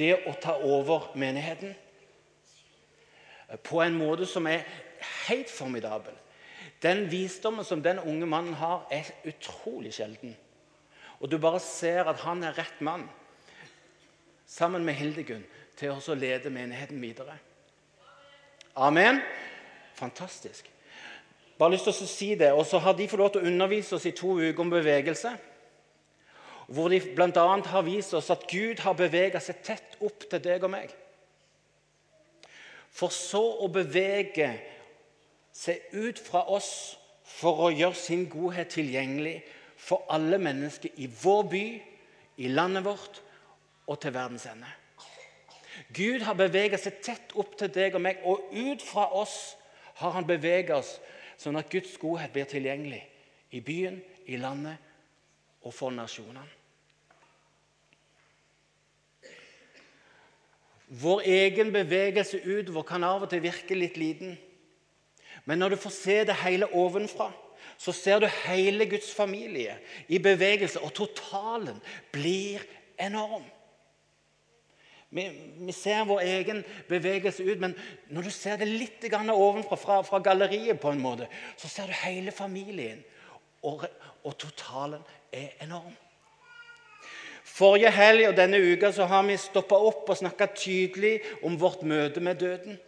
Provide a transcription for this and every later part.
det å ta over menigheten på en måte som er helt formidabel. Den visdommen som den unge mannen har, er utrolig sjelden. Og du bare ser at han er rett mann, sammen med Hildegunn, til å lede menigheten videre. Amen. Fantastisk. Bare lyst til å si det. Og så har de fått lov til å undervise oss i to uker om bevegelse. Hvor de bl.a. har vist oss at Gud har beveget seg tett opp til deg og meg. For så å bevege seg ut fra oss for å gjøre sin godhet tilgjengelig for alle mennesker i vår by, i landet vårt og til verdens ende. Gud har beveget seg tett opp til deg og meg, og ut fra oss har han beveget oss sånn at Guds godhet blir tilgjengelig i byen, i landet og for nasjonene. Vår egen bevegelse utover kan av og til virke litt liten. Men når du får se det hele ovenfra, så ser du hele Guds familie i bevegelse, og totalen blir enorm. Vi, vi, ser vår egen bevegelse ut, men når du ser det litt ovenfra, fra, fra, galleriet, på en måte, så ser du hele familien. Og, og totalen er enorm. Forrige helg og denne uka så har vi stoppa opp og snakka tydelig om vårt møte med døden.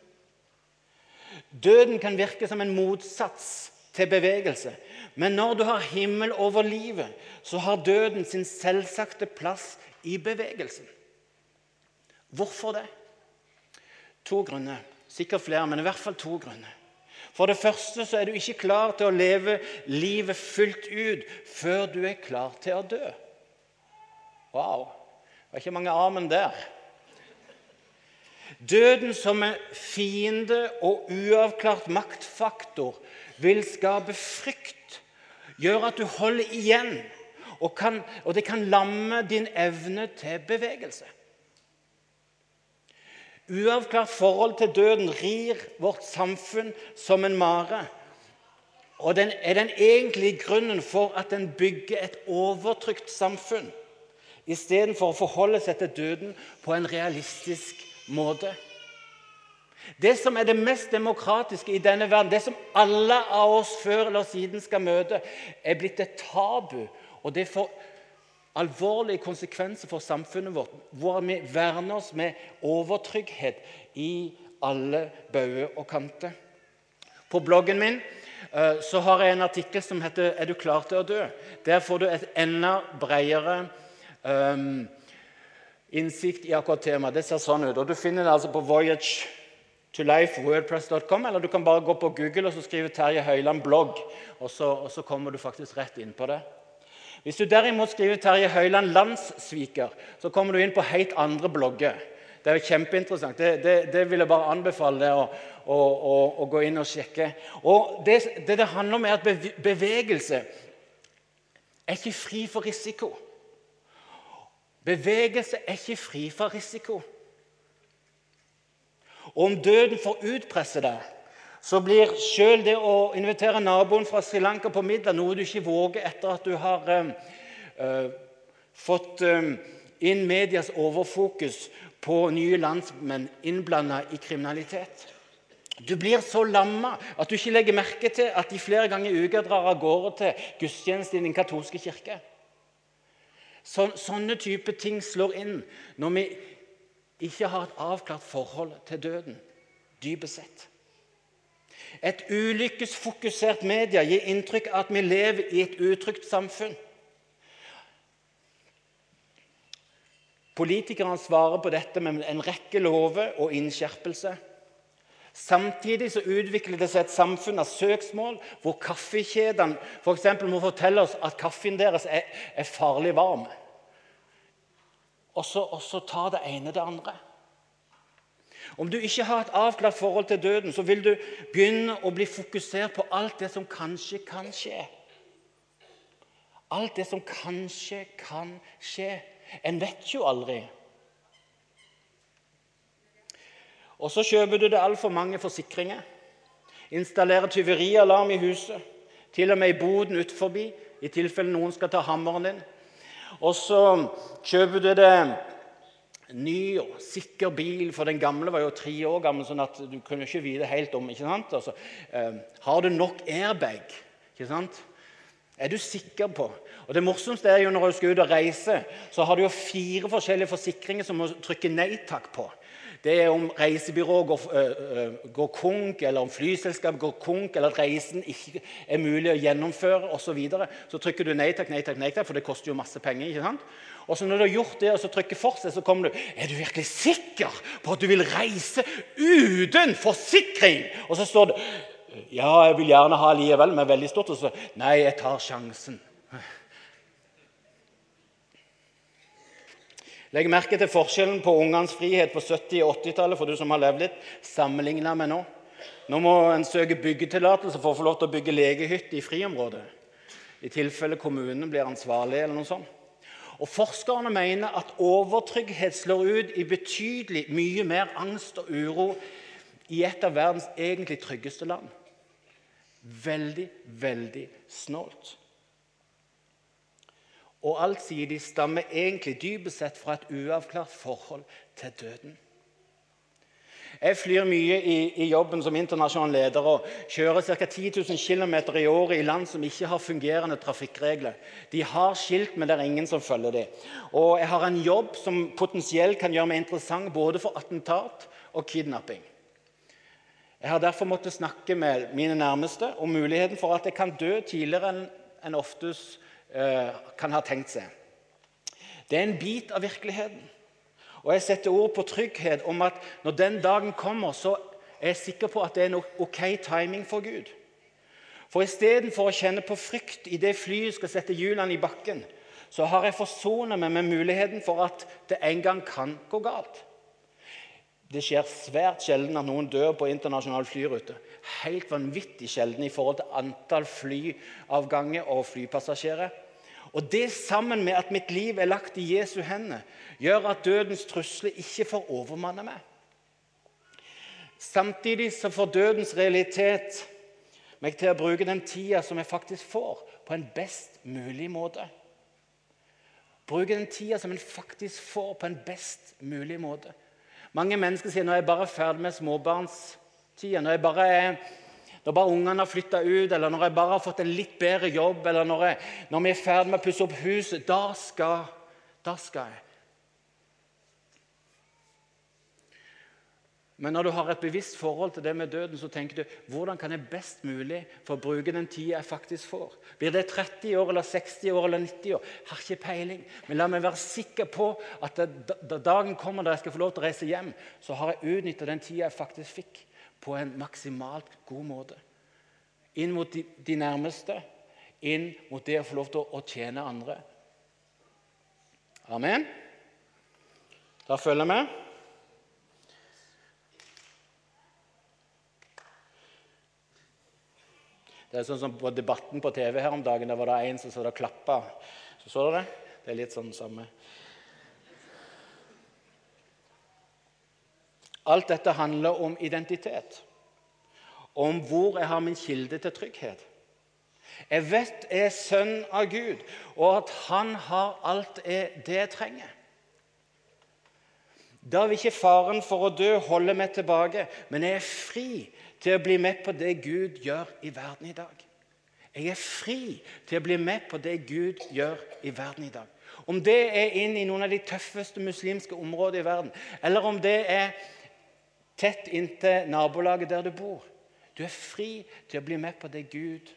Døden kan virke som en motsats til bevegelse. Men når du har himmel over livet, så har døden sin selvsagte plass i bevegelsen. Hvorfor det? To grunner. Sikkert flere, men i hvert fall to grunner. For det første så er du ikke klar til å leve livet fullt ut før du er klar til å dø. Wow! Det var ikke mange amen der. Døden som en fiende og uavklart maktfaktor vil skape frykt, gjøre at du holder igjen, og, kan, og det kan lamme din evne til bevegelse. Uavklart forhold til døden rir vårt samfunn som en mare. Og den er den egentlige grunnen for at den bygger et overtrykt samfunn istedenfor å forholde seg til døden på en realistisk måte. Det som er det mest demokratiske i denne verden, det som alle av oss før eller siden skal møte, er blitt et tabu. Og det får alvorlige konsekvenser for samfunnet vårt, hvor vi verner oss med overtrygghet i alle bauger og kanter. På bloggen min eh, så har jeg en artikkel som heter 'Er du klar til å dø?' Der får du et enda bredere um, innsikt i akkurat temaet. Det ser sånn ut. og Du finner det altså på Voyage to Life, wordpress.com, eller du kan bare gå på Google og så skrive Terje Høiland blogg, og så, og så kommer du faktisk rett inn på det. Hvis du derimot skriver Terje Høiland landssviker, så kommer du inn på helt andre blogger. Det er jo kjempeinteressant. Det, det, det vil jeg bare anbefale deg å, å, å, å, gå inn og sjekke. Og det, det det handler om, er at bevegelse er ikke fri for risiko. Bevegelse er ikke fri for risiko. Og om døden får utpresse deg, så blir selv det å invitere naboen fra Sri Lanka på middag noe du ikke våger etter at du har uh, fått uh, inn medias overfokus på nye landsmenn innblanda i kriminalitet. Du blir så lamma at du ikke legger merke til at de flere ganger i uka drar av gårde til gudstjeneste i den katolske kirke. Så, sånne type ting slår inn når vi ikke har et avklart forhold til døden, dypest sett. Et ulykkesfokusert media gir inntrykk av at vi lever i et utrygt samfunn. Politikerne svarer på dette med en rekke lover og innskjerpelse. Samtidig så utvikler det seg et samfunn av søksmål hvor kaffekjedene f.eks. må fortelle oss at kaffen deres er, er farlig varm. Og så, og så tar det ene det andre. Om du ikke har et avklart forhold til døden, så vil du begynne å bli fokusert på alt det som kanskje kan skje. Alt det som kanskje kan skje. En vet jo aldri. Og så kjøper du det altfor mange forsikringer. Installerer tyverialarm i huset. Til og med i boden utenfor, i tilfelle noen skal ta hammeren din. Og så kjøper du det ny og sikker bil, for den gamle var jo tre år gammel, sånn at du kunne ikke vite helt om ikke sant? Altså, eh, Har du nok airbag? Ikke sant? Er du sikker på? Og Det morsomste er jo når du skal ut og reise, så har du jo fire forskjellige forsikringer som du må trykke nei takk på. Det er om reisebyrået går, øh, går konk, eller om flyselskapet går konk, eller at reisen ikke er mulig å gjennomføre osv. Så, videre. så trykker du nei takk, nei takk, nei takk, for det koster jo masse penger. ikke sant? Og så Når du har gjort det og så trykker fortsett, så kommer du Er du virkelig sikker på at du vil reise uten forsikring? Og så står det Ja, jeg vil gjerne ha likevel, men veldig stort. Og så Nei, jeg tar sjansen. Legg merke til forskjellen på ungenes frihet på 70- og 80-tallet for du som har levd litt, sammenlignet med nå. Nå må en søke byggetillatelse for å få lov til å bygge legehytte i friområdet. I tilfelle kommunen blir ansvarlig. eller noe sånt. Og Forskerne mener at overtrygghet slår ut i betydelig mye mer angst og uro i et av verdens egentlig tryggeste land. Veldig, veldig snålt. Og alt stammer egentlig dypest sett fra et uavklart forhold til døden. Jeg flyr mye i, i jobben som internasjonal leder og kjører ca. 10 000 km i året i land som ikke har fungerende trafikkregler. De har skilt, men det er ingen som følger dem. Og jeg har en jobb som potensielt kan gjøre meg interessant både for attentat og kidnapping. Jeg har derfor måttet snakke med mine nærmeste om muligheten for at jeg kan dø tidligere enn oftest Eh, kan ha tenkt seg. Det er en bit av virkeligheten. Og jeg setter ord på trygghet om at når den dagen kommer, så er jeg sikker på at det er en ok timing for Gud. For istedenfor å kjenne på frykt idet flyet skal sette hjulene i bakken, så har jeg forsonet meg med muligheten for at det en gang kan gå galt. Det skjer svært sjelden at noen dør på internasjonal flyrute. Helt vanvittig sjelden i forhold til antall flyavganger og flypassasjerer. Og det sammen med at mitt liv er lagt i Jesu hender, gjør at dødens trusler ikke får overmanne meg. Samtidig så får dødens realitet meg til å bruke den tida som jeg faktisk får, på en best mulig måte. Bruke den tida som en faktisk får, på en best mulig måte. Mange mennesker sier når jeg bare er ferdig med småbarnstida, når jeg bare er når bare ungene har flytta ut, eller når jeg bare har fått en litt bedre jobb, eller når, jeg, når vi er ferdig med å pusse opp huset, da skal, da skal jeg. Men når du har et bevisst forhold til det med døden, så tenker du hvordan kan jeg best mulig få bruke den tida jeg faktisk får? Blir det 30 år, eller 60 år eller 90 år? Jeg har ikke peiling. Men la meg være sikker på at da dagen kommer da jeg skal få lov til å reise hjem, så har jeg utnytta den tida jeg faktisk fikk på en maksimalt god måte. Inn mot de, de nærmeste, inn mot det å få lov til å, å tjene andre. Amen. Da følger vi. Det er sånn som På Debatten på TV her om dagen der var det en som så og klappa. Så så dere det? Det er litt sånn samme. Alt dette handler om identitet. Om hvor jeg har min kilde til trygghet. Jeg vet jeg er sønn av Gud, og at han har alt det jeg trenger. Da vil ikke faren for å dø holde meg tilbake, men jeg er fri til å bli med på det Gud gjør i verden i dag. Jeg er fri til å bli med på det Gud gjør i verden i dag. Om det er inn i noen av de tøffeste muslimske områdene i verden, eller om det er tett inntil nabolaget der du bor. Du er fri til å bli med på det Gud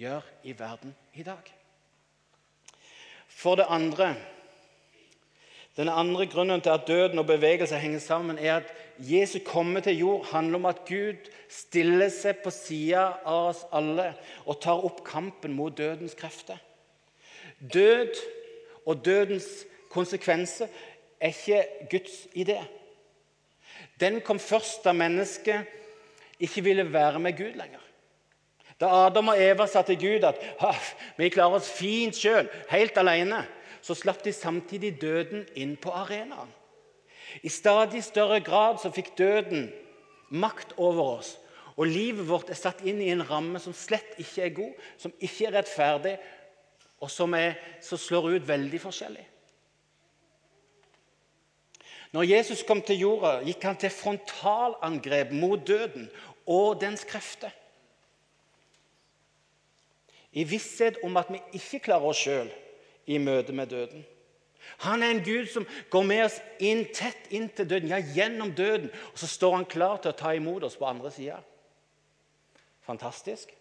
gjør i verden i dag. For det andre Den andre grunnen til at døden og bevegelse henger sammen, er at Jesu komme til jord handler om at Gud stiller seg på sida av oss alle og tar opp kampen mot dødens krefter. Død og dødens konsekvenser er ikke Guds idé. Den kom først da mennesket ikke ville være med Gud lenger. Da Adam og Eva sa til Gud at vi klarer oss fint sjøl, helt alene, så slapp de samtidig døden inn på arenaen. I stadig større grad så fikk døden makt over oss. Og livet vårt er satt inn i en ramme som slett ikke er god, som ikke er rettferdig, og som, er, som slår ut veldig forskjellig. Når Jesus kom til jorda, gikk han til frontalangrep mot døden og dens krefter. I visshet om at vi ikke klarer oss sjøl i møte med døden. Han er en Gud som går med oss inn, tett inntil døden, ja, gjennom døden. Og så står han klar til å ta imot oss på andre sida. Fantastisk.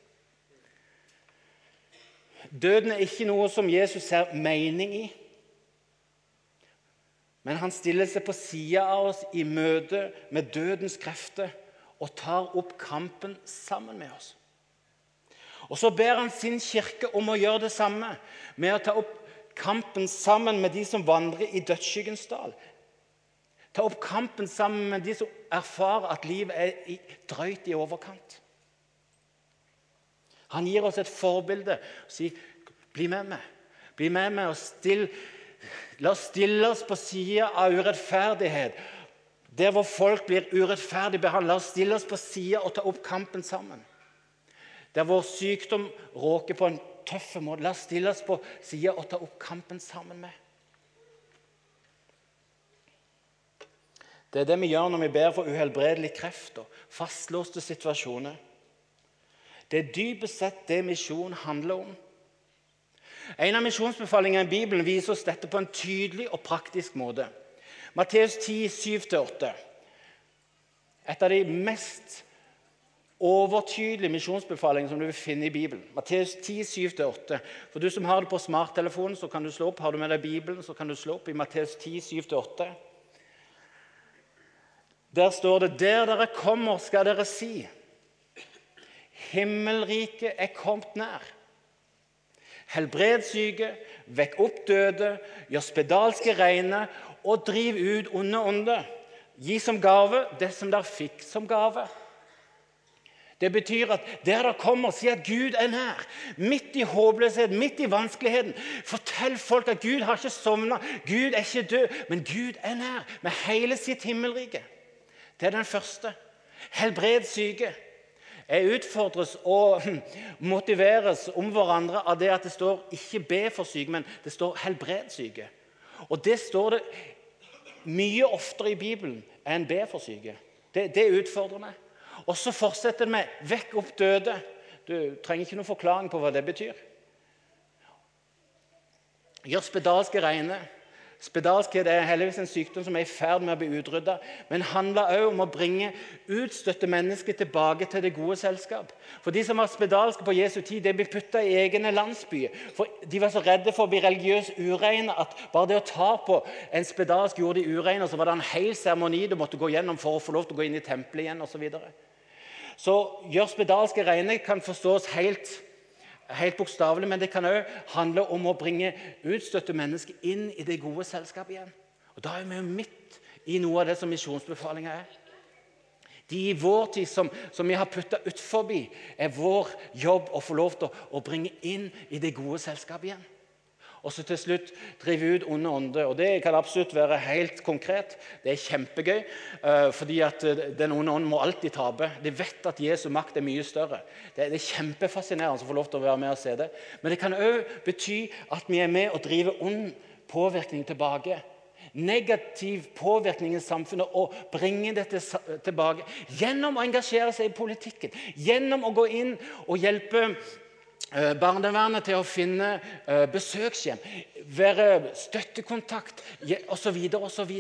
Døden er ikke noe som Jesus ser mening i. Men han stiller seg på sida av oss i møte med dødens krefter og tar opp kampen sammen med oss. Og Så ber han sin kirke om å gjøre det samme, med å ta opp kampen sammen med de som vandrer i dødsskyggens dal. Ta opp kampen sammen med de som erfarer at livet er drøyt i overkant. Han gir oss et forbilde og sier, 'Bli med meg.' Bli med meg og still, La oss stille oss på sida av urettferdighet. Der hvor folk blir urettferdig behandlet. La oss stille oss på sida og ta opp kampen sammen. Der hvor sykdom råker på en tøff måte. La oss stille oss på sida og ta opp kampen sammen med. Det er det vi gjør når vi ber for uhelbredelig kreft og fastlåste situasjoner. Det er dypest sett det misjon handler om. En av misjonsbefalingene i Bibelen viser oss dette på en tydelig og praktisk måte. Matteus 10, 7-8. Et av de mest overtydelige misjonsbefalingene som du vil finne i Bibelen. Matteus 10, 7-8. For du som har det på smarttelefonen, så kan du slå opp. Har du med deg Bibelen, så kan du slå opp i Matteus 10, 7-8. Der står det:" Der dere kommer, skal dere si:" Himmelriket er kommet nær. Helbred syke, vekk opp døde, gjør spedalske reine og driv ut onde ånder. Gi som gave det som dere fikk som gave. Det betyr at der dere kommer, si at Gud er nær. Midt i håpløsheten, midt i vanskeligheten. Fortell folk at Gud har ikke sovna, Gud er ikke død, men Gud er nær med hele sitt himmelrike. Det er den første. Helbred syke. Jeg utfordres og motiveres om hverandre av det at det står 'ikke be for syke', men det står 'helbred syke'. Og det står det mye oftere i Bibelen enn 'be for syke'. Det, det utfordrer meg. Og så fortsetter det med 'vekk opp døde'. Du trenger ikke noen forklaring på hva det betyr. Gjør spedalske reine. Spedalskhet er heldigvis en sykdom som er i ferd med å bli utrydda. Men handler også om å bringe utstøtte mennesker tilbake til det gode selskap. For De som var spedalske på Jesu tid, de ble putta i egne landsbyer. For De var så redde for å bli religiøst ureine at bare det å ta på en spedalsk gjorde de ureine. Så var det en hel seremoni du måtte gå gjennom for å få lov til å gå inn i tempelet igjen osv. Så, så gjør spedalske reine kan forstås helt helt bokstavelig, men det kan òg handle om å bringe utstøtte mennesker inn i det gode selskapet igjen. Og Da er vi jo midt i noe av det som misjonsbefalinga er. De i vår tid som, som vi har putta utforbi, er vår jobb å få lov til å, å bringe inn i det gode selskapet igjen og så til slutt drive ut onde ånder. Og Det kan absolutt være helt konkret. Det er kjempegøy, uh, fordi at uh, den onde ånden må alltid tape. De vet at Jesu makt er mye større. Det, er kjempefascinerende å få lov til å være med og se det. Men det kan òg bety at vi er med og driver ond påvirkning tilbake. Negativ påvirkning i samfunnet og bringe dette tilbake gjennom å engasjere seg i politikken. Gjennom å gå inn og hjelpe Eh, barnevernet til å finne eh, besøkshjem, være støttekontakt osv. osv.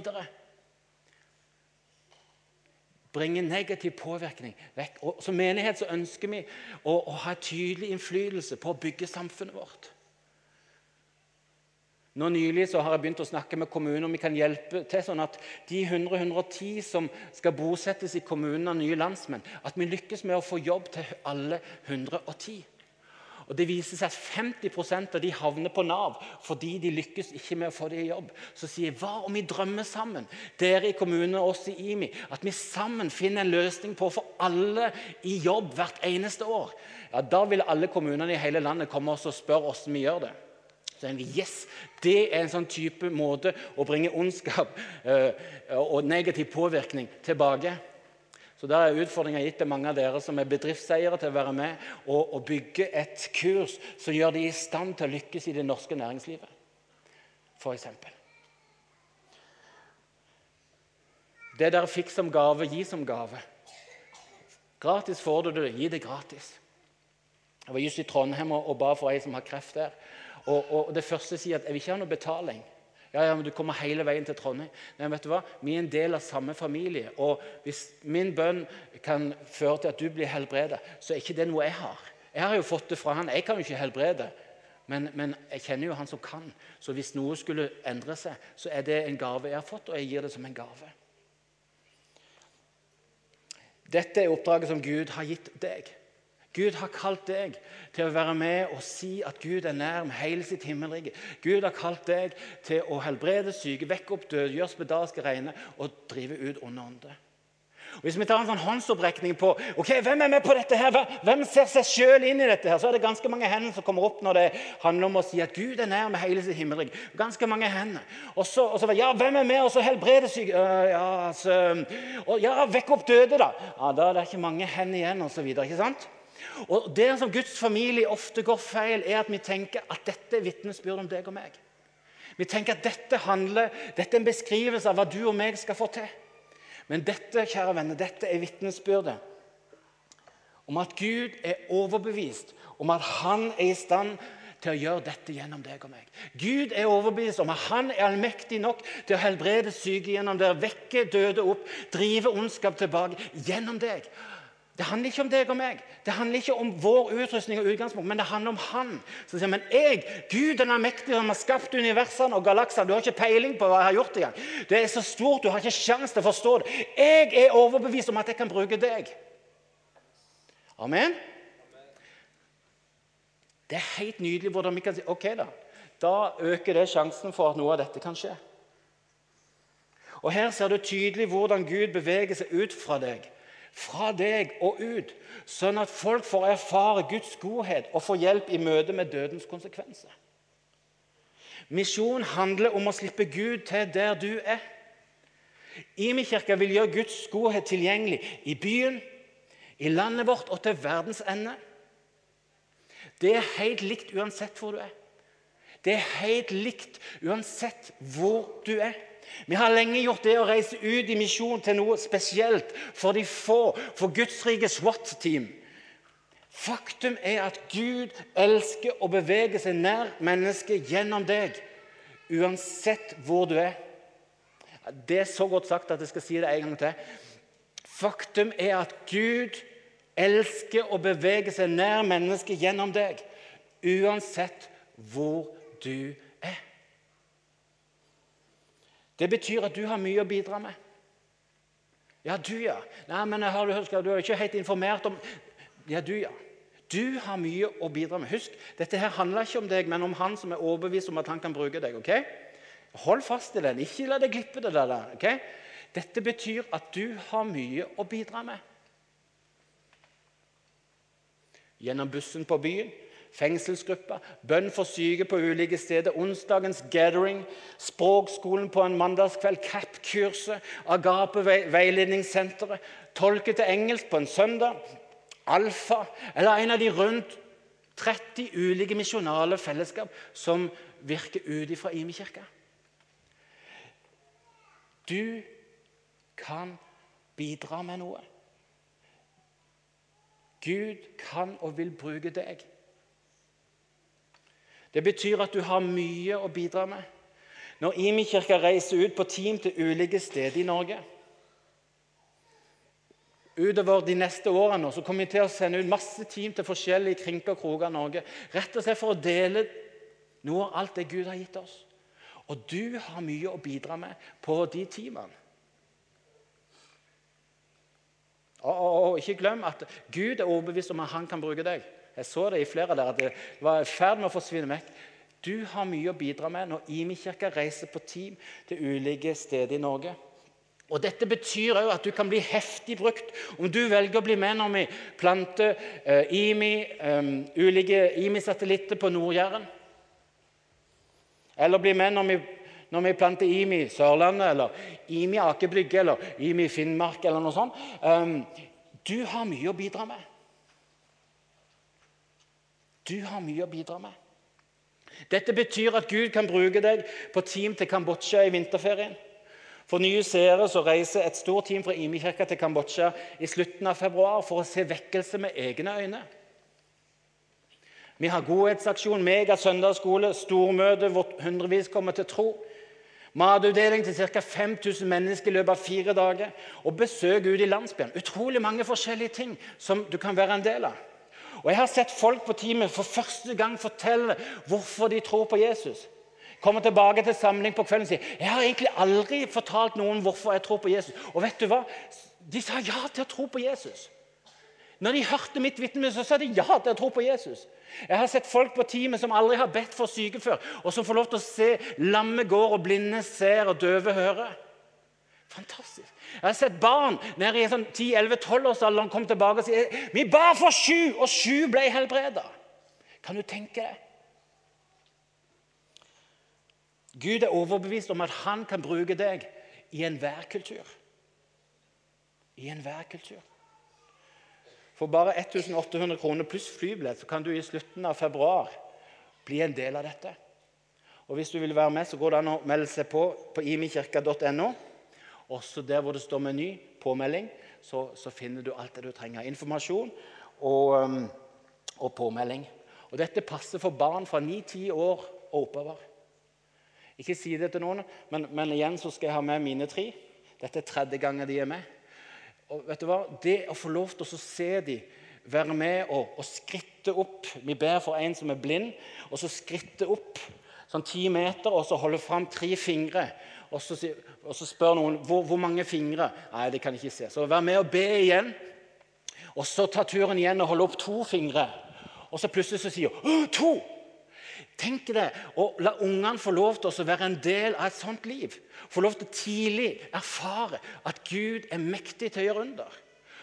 Bringe negativ påvirkning vekk. Og Som menighet så ønsker vi å, å ha tydelig innflytelse på å bygge samfunnet vårt. Nå Nylig så har jeg begynt å snakke med kommuner om vi kan hjelpe til sånn at de 100-110 som skal bosettes i kommunen av nye landsmenn, at vi lykkes med å få jobb til alle 110. Og Det viser seg at 50% av de havner på Nav fordi de lykkes ikke med å få det i jobb. Så sier hva om vi drømmer sammen, dere i kommunen og oss i IMI, at vi sammen finner en løsning på å få alle i jobb hvert eneste år? Ja, Da vil alle kommunene i hele landet komme oss og spørre hvordan vi gjør det. Så vi, yes, Det er en sånn type måte å bringe ondskap øh, og negativ påvirkning tilbake. Så der er utfordringa gitt til mange av dere som er bedriftseiere, til å være med og, og bygge et kurs som gjør de i stand til å lykkes i det norske næringslivet, f.eks. Det dere fikk som gave, gi som gave. Gratis får du det, gi det gratis. Jeg var just i Trondheim og ba for ei som har kreft der. Og, og Det første sier at jeg vil ikke ha noe betaling. Ja, ja, men Du kommer hele veien til Trondheim. Nei, vet du hva? Vi er en del av samme familie. og Hvis min bønn kan føre til at du blir helbredet, så er ikke det noe jeg har. Jeg har jo fått det fra han. Jeg kan jo ikke helbrede. Men, men, jeg kjenner jo han som kan. Så hvis noe skulle endre seg, så er det en gave jeg har fått, og jeg gir det som en gave. Dette er oppdraget som Gud har gitt deg. Gud har kalt deg til å være med og si at Gud er nær med hele sitt himmelrike. Gud har kalt deg til å helbrede syke, vekke opp døde, gjøre spedalske reine og drive ut onde ånder. Hvis vi tar en sånn håndsopprekning på ok, hvem er med på dette, her, hvem ser seg sjøl inn i dette, her, så er det ganske mange hender som kommer opp når det handler om å si at Gud er nær med hele sitt himmelrike. Ganske mange hender. Og så, og så ja, hvem er med og så helbrede syke? Uh, ja, altså, og, ja, vekk opp døde, da. Ja, Da er det ikke mange hender igjen, osv. Og Det som Guds familie ofte går feil, er at vi tenker at dette er vitnesbyrd om deg og meg. Vi tenker at dette handler, dette er en beskrivelse av hva du og meg skal få til. Men dette kjære venner, dette er vitnesbyrdet om at Gud er overbevist om at han er i stand til å gjøre dette gjennom deg og meg. Gud er overbevist om at han er allmektig nok til å helbrede syke gjennom det, vekke døde opp, drive ondskap tilbake gjennom deg. Det handler ikke om deg og meg. Det handler ikke om vår utrustning og utgangspunkt, men det handler om Han. Så sier men jeg, Gud den allmektige som har skapt universene og galaksene Du har ikke peiling på hva jeg har gjort engang. Det er så stort, du har ikke sjanse til å forstå det. Jeg er overbevist om at jeg kan bruke deg. Amen? Det er helt nydelig hvordan vi kan si ok da, da øker det sjansen for at noe av dette kan skje. Og Her ser du tydelig hvordan Gud beveger seg ut fra deg fra deg og ut, sånn at folk får erfare Guds godhet og få hjelp i møte med dødens konsekvenser. Misjon handler om å slippe Gud til der du er. Imi-kirka vil gjøre Guds godhet tilgjengelig i byen, i landet vårt og til verdens ende. Det er helt likt uansett hvor du er. Det er helt likt uansett hvor du er. Vi har lenge gjort det å reise ut i misjon til noe spesielt for de få, for Guds rike SWAT-team. Faktum er at Gud elsker å bevege seg nær mennesket gjennom deg, uansett hvor du er. Det er så godt sagt at jeg skal si det en gang til. Faktum er at Gud elsker å bevege seg nær mennesket gjennom deg, uansett hvor du er. Det betyr at du har mye å bidra med. Ja, du, ja. Nei, men har du, du er ikke helt informert om Ja, du, ja. Du har mye å bidra med. Husk, dette her handler ikke om deg, men om han som er overbevist om at han kan bruke deg. ok? Hold fast i den. Ikke la deg glippe. det der. ok? Dette betyr at du har mye å bidra med. Gjennom bussen på byen, fengselsgruppa, bønn for syke på ulike steder, onsdagens gathering, språkskolen på en mandagskveld, CAP-kurset, Agape veiledningssenteret, tolke til engelsk på en søndag, Alfa eller en av de rundt 30 ulike misjonale fellesskap som virker ut fra Imi-kirka. Du kan bidra med noe. Gud kan og vil bruke deg. Det betyr at du har mye å bidra med. Når Imi-kirka reiser ut på team til ulike steder i Norge Utover de neste årene så kommer vi til å sende ut masse team til forskjellige krinker og kroker av Norge. Rett og slett for å dele noe av alt det Gud har gitt oss. Og du har mye å bidra med på de teamene. Og, og, og, Ikke glem at Gud er overbevist om at han kan bruke deg. Jeg så det i flere der, at det var i ferd med å forsvinne vekk. Du har mye å bidra med når Imi-kirka reiser på team til ulike steder i Norge. Og Dette betyr òg at du kan bli heftig brukt om du velger å bli med når vi planter uh, IMI, um, ulike IMI-satellitter på Nord-Jæren. Eller bli med når vi, når vi planter IMI Sørlandet, eller IMI Aker Brygge eller IMI Finnmark. eller noe sånt. Um, du har mye å bidra med. Du har mye å bidra med. Dette betyr at Gud kan bruke deg på team til Kambodsja i vinterferien. For nye seere så reiser et stort team fra Imi-kirka til Kambodsja i slutten av februar for å se vekkelse med egne øyne. Vi har godhetsaksjon, mega søndagsskole, stormøte hvor hundrevis kommer til tro. Matutdeling til ca. 5000 mennesker i løpet av fire dager. Og besøk ute i landsbyen. Utrolig mange forskjellige ting som du kan være en del av. Og Jeg har sett folk på teamet for første gang fortelle hvorfor de tror på Jesus kommer tilbake til samling på kvelden og sier jeg har egentlig aldri fortalt noen hvorfor jeg tror på Jesus. Og vet du hva? De sa ja til å tro på Jesus. Når de hørte mitt vitnesbyrd, så sa de ja til å tro på Jesus. Jeg har sett folk på teamet som aldri har bedt for syke før, og som får lov til å se lamme går, og blinde ser, og døve hører. Fantastisk. Jeg har sett barn nede i sånn 10-11-12-årsalderen komme tilbake og si vi ba for sju, og sju ble helbreda. Kan du tenke deg? Gud er overbevist om at han kan bruke deg i enhver kultur. I enhver kultur. For bare 1800 kroner pluss flybillett så kan du i slutten av februar bli en del av dette. Og Hvis du vil være med, så går det an å melde seg på på imikirka.no. Også der hvor det står meny, påmelding, så, så, finner du alt det du trenger. Informasjon og, um, og påmelding. Og Dette passer for barn fra 9-10 år og oppover. Ikke si det til noen, men, men, igjen så skal jeg ha med mine tre. Dette er tredje gangen de er med. Og vet du hva? Det å få lov til å se dem være med og, og, skritte opp Vi ber for en som er blind, og så skritte opp sånn ti meter og så holde fram tre fingre. Og så, og så spør noen hvor, hvor, mange fingre. Nei, det kan jeg ikke se. Så vær med og be igjen. Og så ta turen igjen og holde opp to fingre. Og så plutselig så sier hun to! Tenk det, å la ungene få lov til å være en del av et sånt liv. Få lov til tidlig erfare at Gud er mektig til å gjøre under.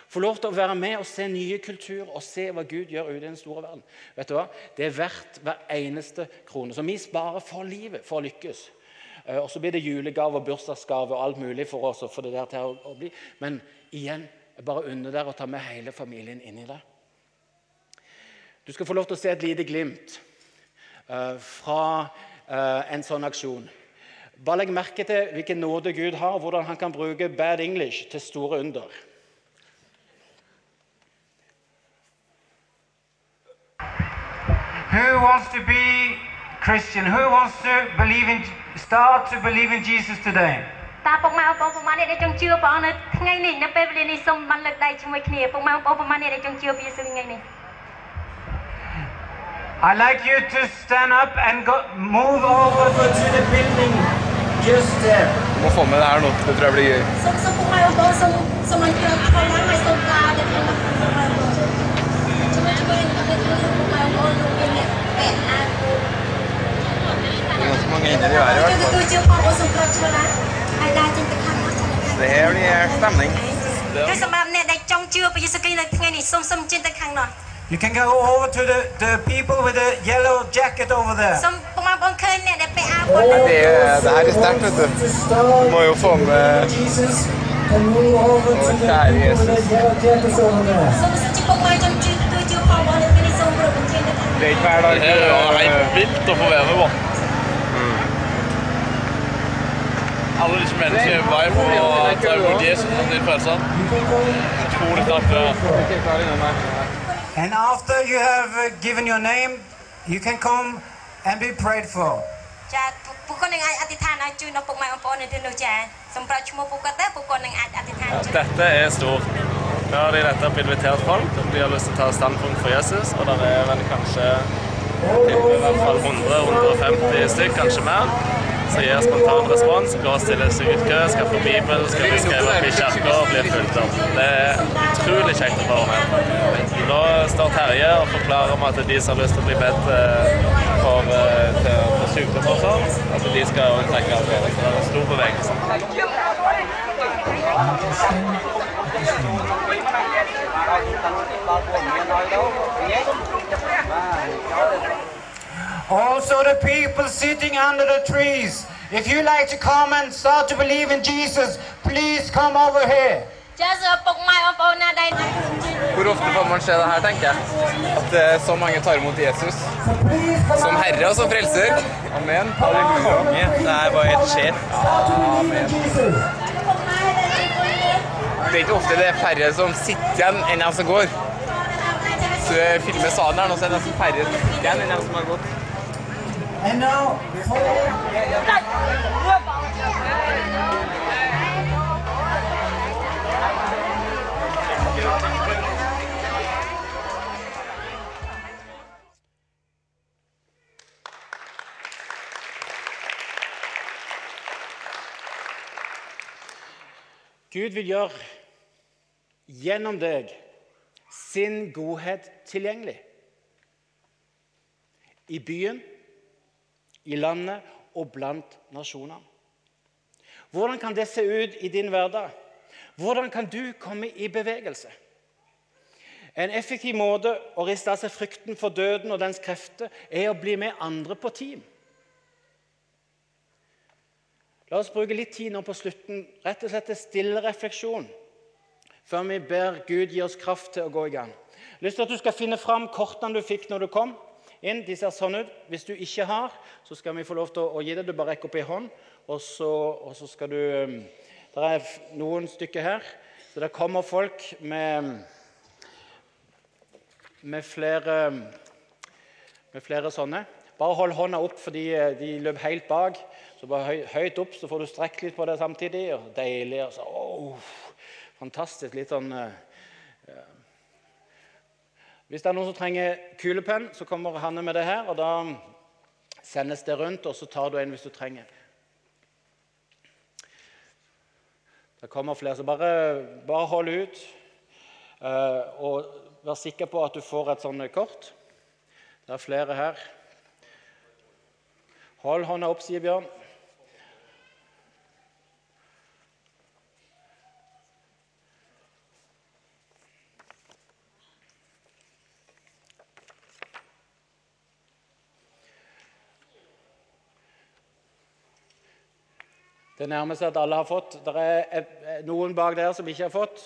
Få lov til å være med og se nye kulturer og se hva Gud gjør ute i den store verden. Vet du hva? Det er verdt hver eneste krone. Så vi sparer for livet for å lykkes. Eh, og Så blir det julegave og bursdagsgave og alt mulig for oss. for det der til å bli. Men igjen, bare unne dere å ta med hele familien inn i det. Du skal få lov til å se et lite glimt Eh, fra eh, en sånn aksjon. Bare legg merke til hvilken nåde Gud har, og hvordan han kan bruke bad English til store under. Who wants to be Christian? Who wants to believe in, start to believe in Jesus today? តើពុកម៉ែបងប្អូនប្រហែលអ្នកដែលចង់ជឿព្រះអង្គនៅថ្ងៃនេះនៅពេលវេលានេះសូមបានលើកដៃជាមួយគ្នាពុកម៉ែបងប្អូនប្រហែលអ្នកដែលចង់ជឿព្រះយេស៊ូវថ្ងៃនេះ I'd like you to stand up and go, move over to the building just there. Du må få med det her nå. Det tror jeg blir gøy. Som som på meg og som som man gjør på meg meg som da det kan man på meg og som jeg går inn på det på meg og det er det er Det er ganske mange inne i været i hvert fall. Det her blir stemning. គឺសម្រាប់អ្នកដែលចង់ជឿព្រះយេស៊ូវគ្រីស្ទនៅថ្ងៃនេះសូមសូមជិនទៅខាងនោះ You can go over to the, the people with the yellow jacket over there. សូមពុកម៉ែបងប្អូនឃើញអ្នកដែលពាក់អា ganske mange inni de i hvert fall. Så det her blir stemning. You can go over to the, the people with the yellow jacket over there. Det, her er sterkt, vet du. Du må jo få med kjære Jesus. Det er ikke hver dag. Det er vilt å få være med på. Alle disse menneskene er på vei for å ta imot Jesus som sin frelser. Utrolig sterkt. And after you have uh, given your name, you can come and be prayed for. ចាពួកគាត់នឹងអាចអធិដ្ឋានឲ្យជួយដល់ពុកម៉ែបងប្អូននៅទីនោះចាសម្រាប់ឈ្មោះពួកគាត់ទៅពួកគាត់នឹងអាចអធិដ្ឋានជួយ Dette er stort. Nå har de nettopp invitert folk om de har lyst til å ta standpunkt for Jesus, og det er vel kanskje tipper i hvert fall 100-150 stykk, kanskje mer. Så gir spontan respons, går og stiller seg ut kø, skal få Bibel, skal bli skrevet opp i kirka og bli fulgt opp. Det er utrolig kjekt å få med. Nå står Terje og forklarer om at de som har lyst til å bli bedt eh, for, eh, for sykdom og sånn, at de skal trekke av det. Så det er en stor bevegelse. Also, the people sitting under the trees, if you like to come and start to believe in Jesus, please come over here. Hvor ofte får man se det her, tenker jeg. At så mange tar imot Jesus som herre og som frelser. Amen. Halleluja. Det er bare helt sjef. Amen. Det er ikke ofte det er færre som sitter igjen enn de som går. Så du filmer salen her nå, så er det nesten færre som sitter igjen enn de som har gått. And now, Gud vil gjøre gjennom deg sin godhet tilgjengelig. I byen, i landet og blant nasjonene. Hvordan kan det se ut i din hverdag? Hvordan kan du komme i bevegelse? En effektiv måte å riste av seg frykten for døden og dens krefter er å bli med andre på team. La oss bruke litt tid nå på slutten rett og slett til stille refleksjon før vi ber Gud gi oss kraft til å gå i gang. Jeg har lyst til at du skal finne fram kortene du fikk når du kom inn. De ser sånn ut. Hvis du ikke har, så skal vi få lov til å gi det. Du bare rekker opp ei hånd, og så, og så skal du um, Det er noen stykker her, så det kommer folk med med flere, med flere sånne. Bare hold hånda opp, for de, de løp helt bak. Så bare høy, høyt opp, så får du strekt litt på det samtidig. og Deilig. Og så, oh, fantastisk. Litt sånn eh, eh. Hvis det er noen som trenger kulepenn, så kommer Hanne med det her. og Da sendes det rundt, og så tar du en hvis du trenger. Det kommer flere, så bare, bare hold ut. Eh, og vær sikker på at du får et sånt kort. Det er flere her. Hold hånda opp, sier Bjørn. Det nærmer seg at alle har fått. Det er eh, noen bak der som ikke har fått.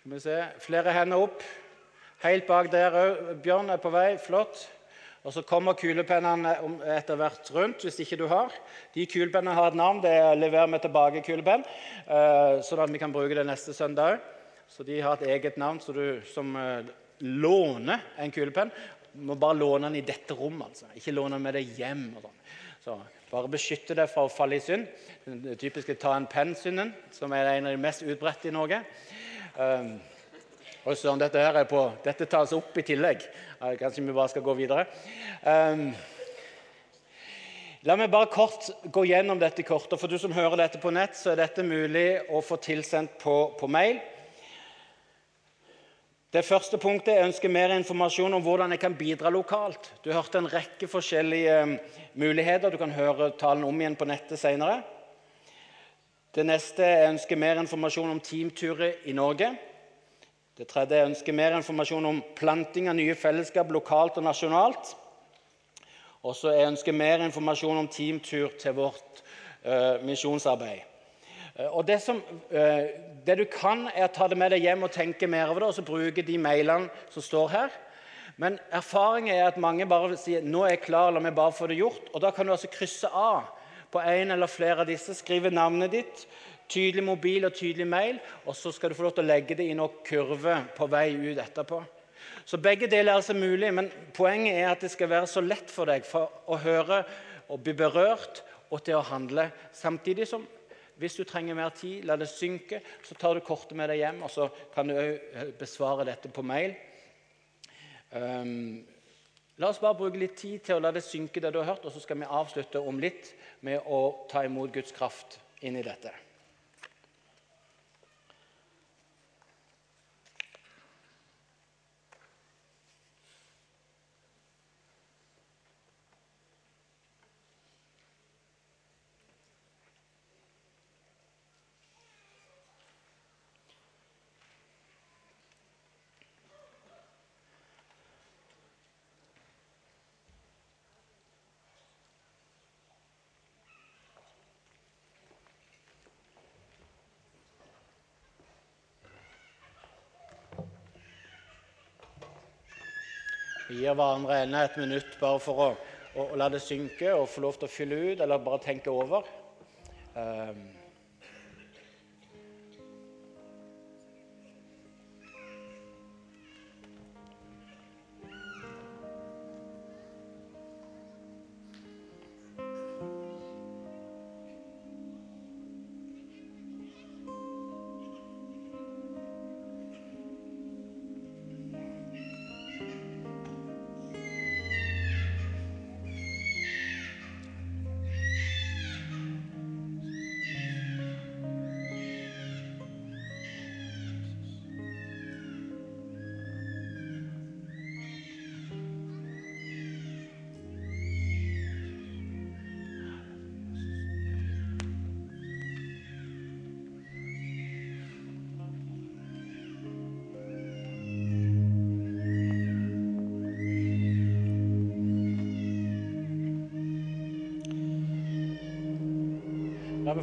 Skal vi se. Flere hender opp. Helt bak der òg. Bjørn er på vei. Flott. Og Så kommer kulepennene etter hvert rundt, hvis ikke du har. De kulepennene har et navn. Det er 'Lever meg tilbake kulepenn', eh, sånn at vi kan bruke det neste søndag òg. Så de har et eget navn, så du som eh, låner en kulepenn, må bare låne den i dette rommet. altså. Ikke låne den med deg hjem. og sånn. Så Bare beskytte deg fra å falle i synd. Den typiske ta en penn-synden, som er en av de mest utbredte i Norge. Um, og søren, dette her er på, dette tas opp i tillegg. Kanskje vi bare skal gå videre. Um, la meg bare kort gå gjennom dette kortet. For du som hører dette på nett, så er dette mulig å få tilsendt på, på mail. Det første punktet jeg ønsker mer informasjon om hvordan jeg kan bidra lokalt. Du hørte en rekke forskjellige um, muligheter. Du kan høre talen om igjen på nettet senere. Det neste jeg ønsker mer informasjon om teamturer i Norge. Det tredje jeg ønsker mer informasjon om planting av nye fellesskap lokalt og nasjonalt. Og så jeg ønsker mer informasjon om teamtur til vårt uh, misjonsarbeid. Eh, og det, som, eh, det du kan, er å ta det med deg hjem og tenke mer over det, og så bruke de mailene som står her. Men erfaringen er at mange bare sier 'nå er jeg klar, la meg bare få det gjort'. Og Da kan du altså krysse av på en eller flere av disse, skrive navnet ditt, tydelig mobil og tydelig mail, og så skal du få lov til å legge det i noen kurve på vei ut etterpå. Så begge deler er altså mulig, men poenget er at det skal være så lett for deg for å høre og bli berørt og til å handle. Samtidig som hvis du trenger mer tid, la det synke, så tar du kortet med deg hjem, og så kan du òg besvare dette på mail. Um, la oss bare bruke litt tid til å la det synke, det du har hørt, og så skal vi avslutte om litt med å ta imot Guds kraft inn i dette. Gir hverandre enda et minutt bare for å, å, å la det synke og få lov til å fylle ut, eller bare tenke over. Um,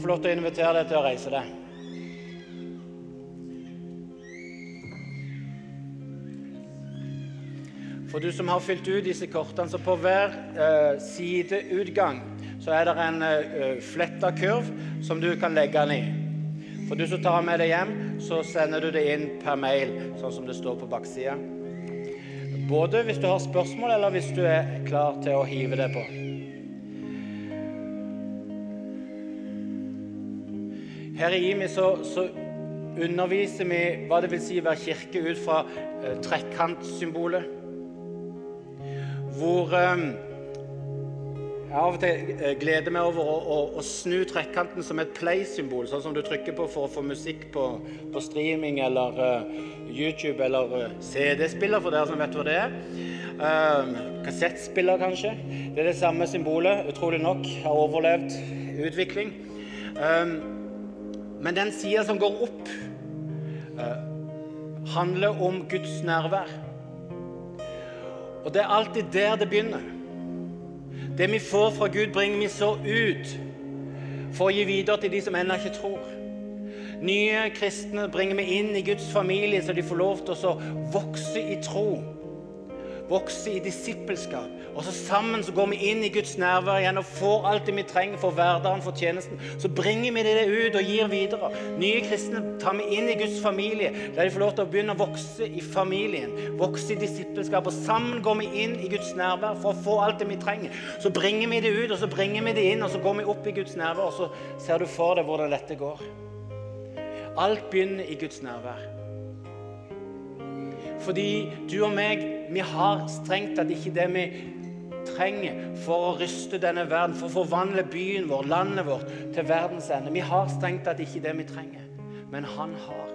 få lov til å invitere deg til å reise deg. For du som har fylt ut disse kortene, så på hver eh, sideutgang så er det en eh, fletta kurv som du kan legge den i. For du som tar med deg hjem, så sender du det inn per mail, sånn som det står på baksida. Både hvis du har spørsmål, eller hvis du er klar til å hive det på. Her i IMI så, så underviser vi hva det vil si å være kirke ut fra eh, trekantsymbolet. Hvor eh, jeg av og til eh, gleder meg over å, å, å snu trekkanten som et play-symbol, sånn som du trykker på for å få musikk på, på streaming eller eh, YouTube eller eh, CD-spiller, for dere som vet hva det er. Um, kassettspiller, kanskje. Det er det samme symbolet, utrolig nok, har overlevd utvikling. Um, men den sida som går opp, eh, handler om Guds nærvær. Og det er alltid der det begynner. Det vi får fra Gud, bringer vi så ut for å gi videre til de som ennå ikke tror. Nye kristne bringer vi inn i Guds familie, så de får lov til å vokse i tro. Vokse i disippelskap. Og så sammen så går vi inn i Guds nærvær igjen og får alt det vi trenger for hverdagen, for tjenesten. Så bringer vi det ut og gir videre. Nye kristne tar vi inn i Guds familie, der de får lov til å begynne å vokse i familien. Vokse i disippelskap. Og sammen går vi inn i Guds nærvær for å få alt det vi trenger. Så bringer vi det ut, og så bringer vi det inn, og så går vi opp i Guds nærvær, og så ser du for deg hvordan dette går. Alt begynner i Guds nærvær. Fordi du og meg, vi har strengt tatt ikke det vi trenger for å ryste denne verden, for å forvandle byen vår, landet vårt, til verdens ende. Vi har strengt tatt ikke det vi trenger, men han har.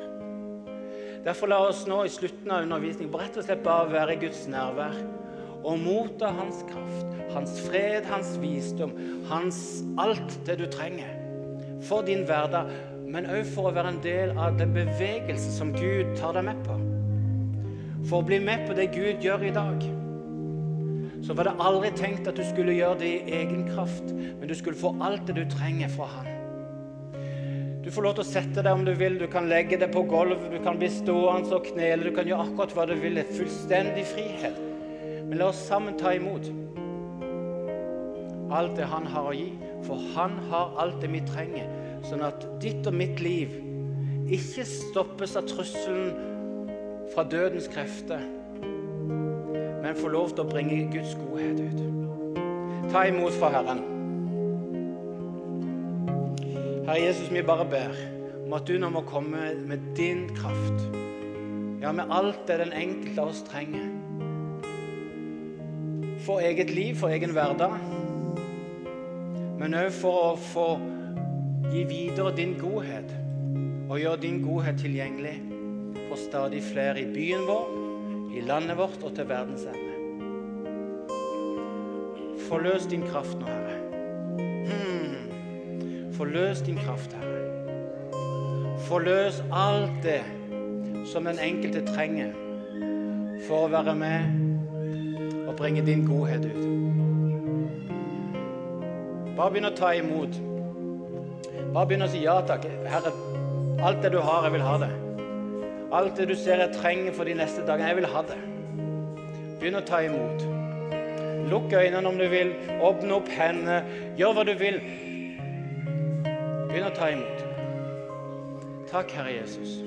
Derfor la oss nå i slutten av undervisningen rett og slett bare være i Guds nærvær og motta hans kraft, hans fred, hans visdom, hans alt det du trenger for din hverdag, men òg for å være en del av den bevegelse som Gud tar deg med på. For å bli med på det Gud gjør i dag, så var det aldri tenkt at du skulle gjøre det i egen kraft, men du skulle få alt det du trenger fra Han. Du får lov til å sette deg om du vil, du kan legge deg på gulvet, du kan bli stående og knele, du kan gjøre akkurat hva du vil. Fullstendig frihet. Men la oss sammen ta imot alt det Han har å gi, for Han har alt det vi trenger, sånn at ditt og mitt liv ikke stoppes av trusselen fra dødens krefter, men få lov til å bringe Guds godhet ut. Ta imot fra Herren. Herre Jesus, vi bare ber om at du nå må komme med din kraft. Ja, med alt det den enkelte av oss trenger. For eget liv, for egen hverdag. Men òg for å få gi videre din godhet og gjøre din godhet tilgjengelig for stadig flere i byen vår, i landet vårt og til verdens ende. Forløs din kraft nå, Herre. Hmm. Forløs din kraft, Herre. Forløs alt det som den enkelte trenger for å være med og bringe din godhet ut. Bare begynn å ta imot. Bare begynn å si ja takk. Herre, alt det du har, jeg vil ha det. Alt det du ser jeg trenger for de neste dagene, jeg vil ha det. Begynn å ta imot. Lukk øynene om du vil. Åpne opp hendene. Gjør hva du vil. Begynn å ta imot. Takk, Herre Jesus.